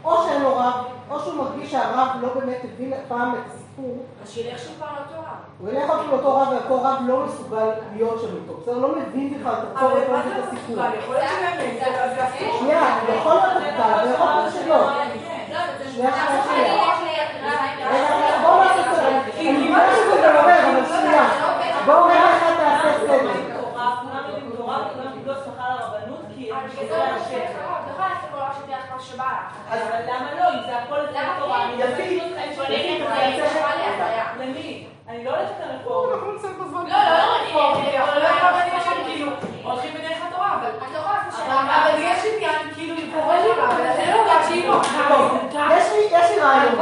או שאין לו רב, או שהוא מרגיש שהרב לא באמת הבין פעם את הסיפור, אז שילך שוב פעם לאותו רב. הוא ילך עוד לאותו רב, ואותו רב לא מסוגל להיות שם איתו. בסדר? לא מבין בכלל את הצורך אבל מה ואת. מסוגל? יכול להיות שבאמת, זה- אסור. שנייה, יכול להיות מוגבל, ויכול להיות שלא. לא, זה שנייה, שנייה. ללכת רגע, בואו נעשה סדר. אני יודעת שזה אבל שנייה. בואו רגע אחד תעשה סדר. תורה, כולם יודעים תורה, וכולם קיבלו הסמכה לרבנות, כי הם בגלל זה לכל רב שתלך מה שבא לך. אבל למה לא? אם זה הכל לפי התורה, כן? אני. זה נשמע לי הזיה. למי? אני לא הולכת על הרפורמה. אנחנו נמצאים בזמן. לא, לא, לא, כי יכול להיות רבנים שהם כאילו הולכים בדרך התורה, אבל... את לא יכולה לעשות אבל שאלה. אבל יש עניין כאילו לקרוא שם, אבל זה לא רק כאילו... טוב, יש לי- יש לי רעיון.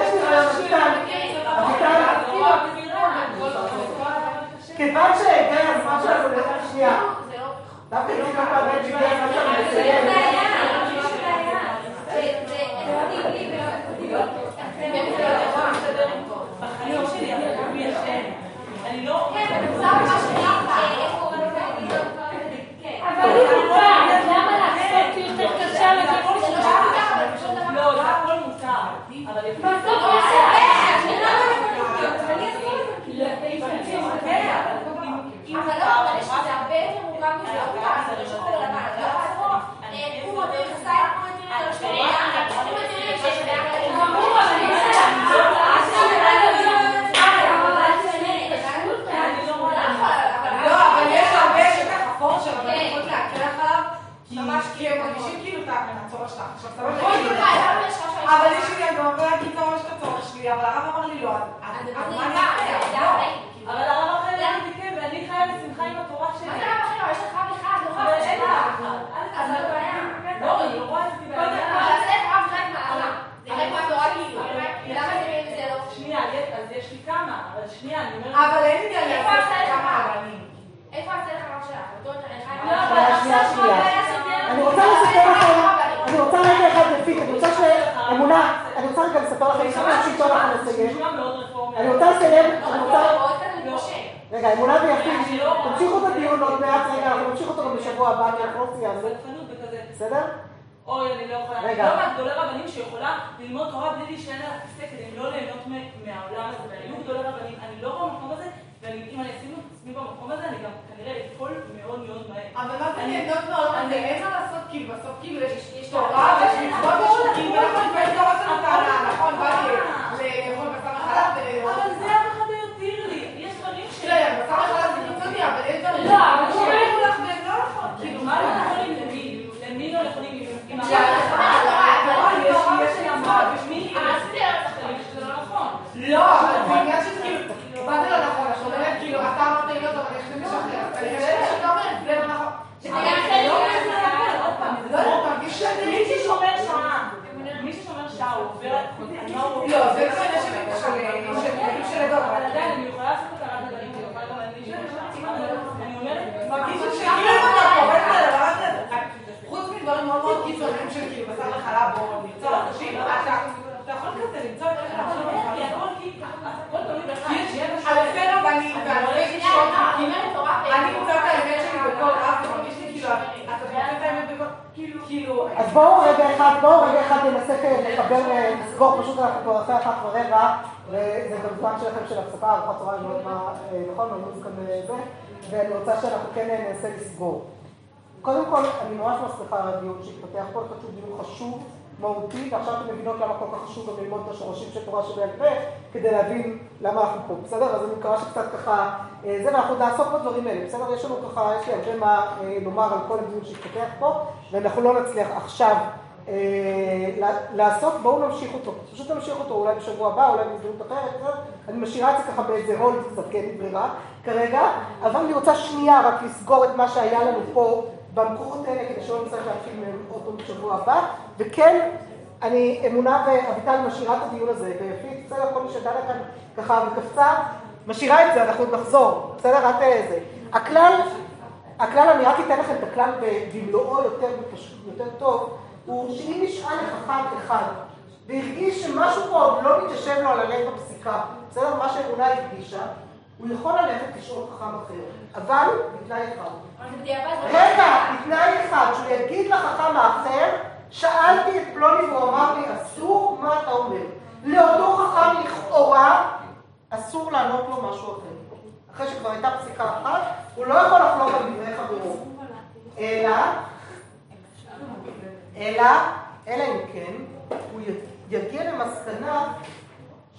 יש לי רעיון, כיוון שהגיע הזמן שלנו, שנייה. זה לא... דווקא לא ככה, הגיע הזמן שלנו לסיים. Amén. רגע, אמונה ויפית, תמשיכו את הדיון עוד מעט, רגע, אנחנו נמשיך אותו גם בשבוע הבא, כי אנחנו לא סיימנו. בסדר? אוי, אני לא יכולה. רגע. אני לא מהגדולי רבנים שיכולה ללמוד תורה בלי להישען על הכיסא כדי לא ליהנות מהעולם הזה. והיו גדולי רבנים, אני לא במקום הזה, ואם אני אשים את עצמי במקום הזה, אני גם כנראה אפול מאוד מאוד מהר. אבל מה זה נהנות מאוד, אני- אין מה לעשות, כאילו, בסוף כאילו יש תורה ויש מצוות ויש חוקים ונכון, ויש תורה של טענה, נכון, באתי לאכול בשר וחלב ולאכול אבל זה אף אחד לא יותיר לי. יש דברים ש... בסדר, בשר וחלב זה קיצוני, אבל יש דברים לא, אבל שאומרים שאומרים- לך והם לא נכון, כאילו, מה לא יכולים למי? למי לא יכולים? עם יאללה, התורה יש התורה יש לי אמרה, יש ומי? זה לא אבל זה עניין של כאילו, מה זה לא נכון? את אומרת כאילו, אתה אמרת לי לא טוב, למישהו אחר, אז כנראה שאתה זה לא נכון. לא יודעת, מרגיש שאני... מי ששומר שעה, מי ששומר שעה, הוא עובר... לא, זה לא עניין של- של- של- של הדור, אבל עדיין, אני יכולה לעשות את הרב הדברים, אני יכולה גם להגיד שאני אומרת, מרגיש שכאילו אתה קורא את הדבר הזה. חוץ מדברים מאוד מאוד קיצוניים של כאילו בשר וחלב או למצוא אנשים, אתה אתה יכול כזה למצוא את כי הכל כאילו, הכל תלוי בך. על אלפי רבנים ועל אלפי גישות, אני מוצאת את האמת שלי בכל רב, ומרגיש לי כאילו, אתה מוצא את האמת בכל, כאילו, כאילו... אז בואו רגע אחד, בואו רגע אחד ננסה לחבר, אה, לסגור, פשוט אנחנו כבר אחרי אחת ורבע, וזה גם זמן שלכם של הפסקה, ארוחת צהריים, לא יודעת מה, אה, נכון, לא כאן אה, זה, ואני רוצה שאנחנו כן ננסה לסגור. קודם כל, אני ממש מצליחה על הדיון שהתפתח פה, חושב דיון חשוב, מהותי, ועכשיו אתם מבינות למה כל כך חשוב גם ללמוד את השורשים של תורה שבעל פה, כדי להבין למה אנחנו פה, בסדר? אז אני מקווה שקצת ככה, אה, זה, ואנחנו נעסוק בדברים האלה, בסדר? יש לנו ככה, יש לי הרבה מה אה, לומר על כל הדיון שהתפתח פה, ואנחנו לא נצליח עכשיו אה, לעשות, בואו נמשיך אותו, פשוט נמשיך אותו אולי בשבוע הבא, אולי בהזדמנות אחרת? אני משאירה את זה ככה באיזה הולד קצת, כן, ברירה כרגע, אבל אני רוצה שנייה רק לסגור את מה שהיה לנו פה במקורות האלה, כדי שלא נצטרך להתחיל מהם עוד פעם בשבוע הבא, וכן, אני אמונה ואביטל משאירה את הדיון הזה, ויפית, בסדר, כל מי שדנה כאן ככה וקפצה, משאירה את זה, אנחנו עוד נחזור, בסדר? את זה. הכלל, הכלל, אני רק אתן לכם את הכלל במלואו יותר, יותר טוב, הוא שאם נשאל לחכם אחד, והרגיש שמשהו פה עוד לא מתיישב לו על הלב בפסיקה, בסדר? מה שאמונה הדגישה, הוא יכול ללכת לשאול חכם אחר, אבל בתנאי אחד. רגע, בתנאי אחד, שהוא יגיד לחכם האחר, שאלתי את פלוני והוא אמר לי, אסור, מה אתה אומר? לאותו חכם לכאורה, אסור לענות לו משהו אחר. אחרי שכבר הייתה פסיקה אחת, הוא לא יכול לחלוק על דברי חברו. אלא, אלא, אלא אם כן, הוא יגיע למסקנה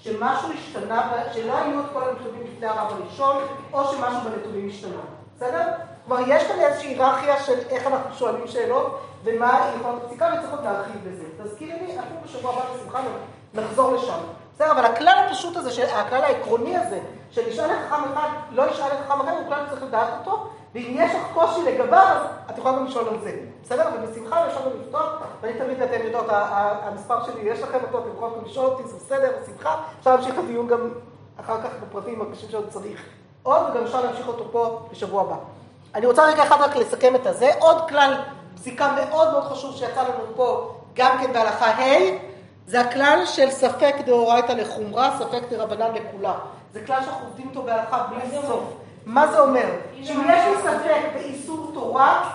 שמשהו השתנה, שלא היו את כל הנתונים לפני הרב הראשון, או שמשהו בנתונים השתנה. בסדר? כלומר, יש כאן איזושהי היררכיה של איך אנחנו שואלים שאלות, ומה יכולה הפסיקה, וצריך עוד להרחיב בזה. תזכירי לי, אפילו בשבוע הבא בשמחה נחזור לשם. בסדר, אבל הכלל הפשוט הזה, הכלל העקרוני הזה, של ישאל לחכם אחד, לא ישאל לחכם אחר, הוא כלל צריך לדעת אותו, ואם יש לך קושי לגביו, אז את יכולה גם לשאול על זה. בסדר? ובשמחה אפשר גם לפתוח, ואני תמיד, אתם יודעות, המספר שלי, יש לכם אותו, אתם יכולים לשאול אותי, זה בסדר, בשמחה. אפשר להמשיך את הדיון גם אחר כך בפרטים הקשים שעוד צריך. עוד, וגם אפשר להמשיך אותו פה בשבוע הבא. אני רוצה רגע אחד רק לסכם את הזה. עוד כלל פסיקה מאוד מאוד חשוב שיצא לנו פה, גם כן בהלכה ה', זה הכלל של ספק דאורייתא לחומרה, ספק דרבנן לכולה. זה כלל שאנחנו עובדים אותו בהלכה בלי סוף. מה זה אומר? שאם יש לי ספק באיסור תורה,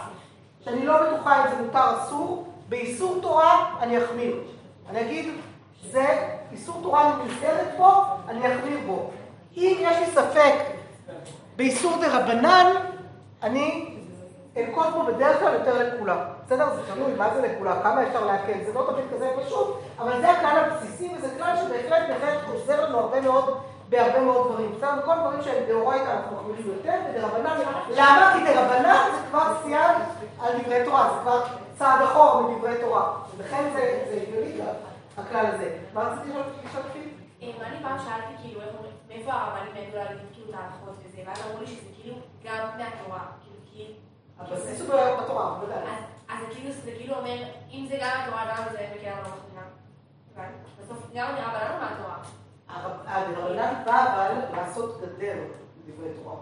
שאני לא בטוחה אם זה מותר אסור, באיסור תורה אני אחמיר. אני אגיד, זה איסור תורה אני נזכרת פה, אני אחמיר בו. אם יש לי ספק באיסור דרבנן, אני אנקוט פה בדרך כלל יותר לקולא. בסדר? זה תלוי, מה זה לקולא? כמה אפשר להקל? זה לא תמיד כזה פשוט, אבל זה הכלל הבסיסי, וזה כלל שבהחלט בהחלט עוזר לנו הרבה מאוד בהרבה מאוד דברים. בסדר? וכל דברים שהם דאורייתא אנחנו מחמירים יותר, ודרבנן, למה? כי דרבנן זה כבר סייג על דברי תורה, זה כבר צעד אחורה מדברי תורה. ולכן זה הגיוני גם, הכלל הזה. מה רציתי לשאול אותי? אני פעם שאלתי כאילו, מאיפה הרבנים ידעו להגיד כאילו את ההלכות וזה, ואז אמרו לי שזה כאילו גם מהתורה, כאילו. הבסיס הוא בתורה, בוודאי. אז כאילו, זה כאילו אומר, אם זה גם התורה, גם זה לא מחמירה. בסוף גם הרבנן הוא מהתורה. הרבנן בא אבל לעשות גדר לדברי תורה.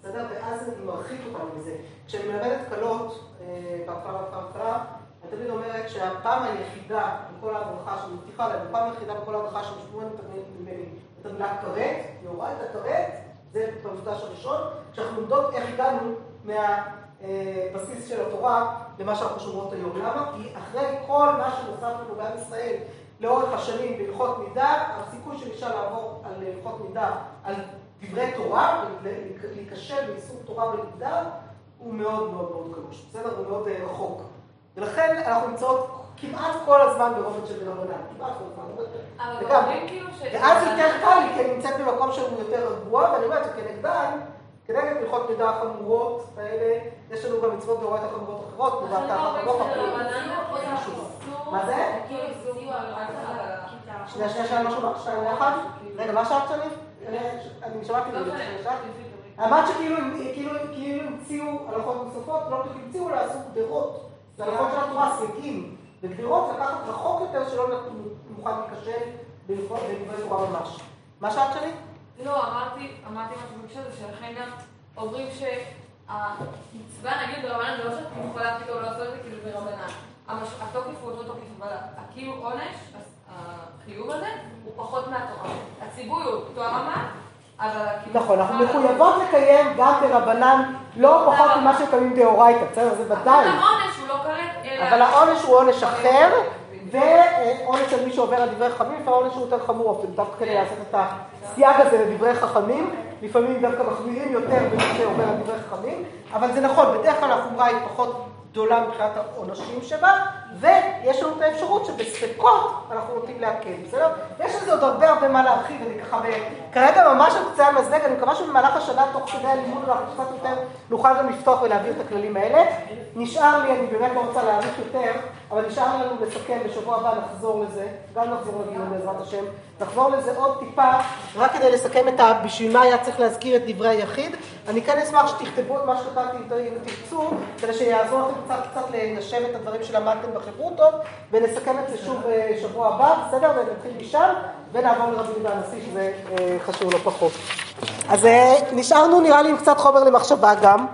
בסדר? ואז אני מרחיק אותם מזה. כשאני מלמדת קלות, בהתחלה בהתחלה, אני תמיד אומרת שהפעם היחידה בכל ההדרכה שאני מבטיחה להם, הפעם היחידה בכל ההדרכה שמשמעו ממני את המילה כרת, יורה את הכרת, זה במפגש הראשון, כשאנחנו לומדות איך הגענו מהבסיס של התורה למה שאנחנו שומרות היום. למה? כי אחרי כל מה שנוסף לנו בעם ישראל לאורך השנים בהלכות מידה, הסיכוי של אישה לעבור על הלכות מידה, על דברי תורה, להיכשל באיסור תורה ולמידה, הוא מאוד מאוד מאוד קלוש, בסדר? הוא מאוד רחוק. ולכן אנחנו נמצאות כמעט כל הזמן ברובד של דרבנן, כמעט כל הזמן. אבל אומרים כאילו ש... ואז יותר קל לי, כי אני נמצאת במקום שהוא יותר רגוע, ואני אומרת שכנגדן, כנגד הלכות מידה החמורות האלה, יש לנו גם מצוות דאורייתא חמורות אחרות, כמו דווקא החמורות מה זה? שנייה, שנייה, שנייה, משהו שתיים לאחד? רגע, מה שאלת שלי? אני שמעתי אמרת שכאילו המציאו הלכות נוספות, לא המציאו לעשות גדרות. זה הלכות של התורה, סייגים. וגדרות לקחת רחוק יותר שלא נוכל להיכשל בדברי תורה ממש. מה שאלת שלי? לא, אמרתי, אמרתי משהו בקשר לזה, שלכן גם אומרים שהמצווה, נגיד ברבנן, זה לא שאת יכולה פתאום לעשות את זה כאילו ברבנן. התוקף הוא אותו תוקף, אבל כאילו עונש, החיוב הזה, הוא פחות מהתורה. הציווי הוא אותו הרמה, אבל... נכון, אנחנו מחויבות לקיים גם ברבנן לא פחות ממה שקיימים דאורייתא, בסדר? זה ודאי. העונש הוא לא כרת, אבל העונש הוא עונש אחר, ועונש על מי שעובר על דברי חכמים, והעונש הוא יותר חמור אפילו, דווקא כדי לעשות את הסייג הזה לדברי חכמים, לפעמים דווקא מחמירים יותר במי שעובר על דברי חכמים, אבל זה נכון, בדרך כלל החומרה היא פחות גדולה מבחינת העונשים שבה, ויש לנו את האפשרות שבספקות אנחנו נוטים להקל, בסדר? יש לזה עוד הרבה הרבה מה להרחיב, אני ככה, כרגע ממש על קצה המזלג, אני מקווה שבמהלך השנה, תוך כדי הלימוד, אנחנו קצת יותר נוכל גם לפתוח ולהעביר את הכללים האלה. נשאר לי, אני באמת לא רוצה להאריך יותר, אבל נשאר לנו לסכם, בשבוע הבא נחזור לזה, גם נחזור לדיון בעזרת השם, נחזור לזה עוד טיפה, רק כדי לסכם את ה... בשביל מה היה צריך להזכיר את דברי היחיד. אני כן אשמח שתכתבו את מה שכתבתי, אם תרצו, כדי שיעזור לכם קצת קצת לנשם את הדברים שלמדתם בחברותות, ונסכם את זה שוב בשבוע הבא, בסדר? ונתחיל משם, ונעבור לרבי יהודה הנשיא, שזה חשוב לא פחות. אז נשארנו נראה לי עם קצת חומר למחשבה גם.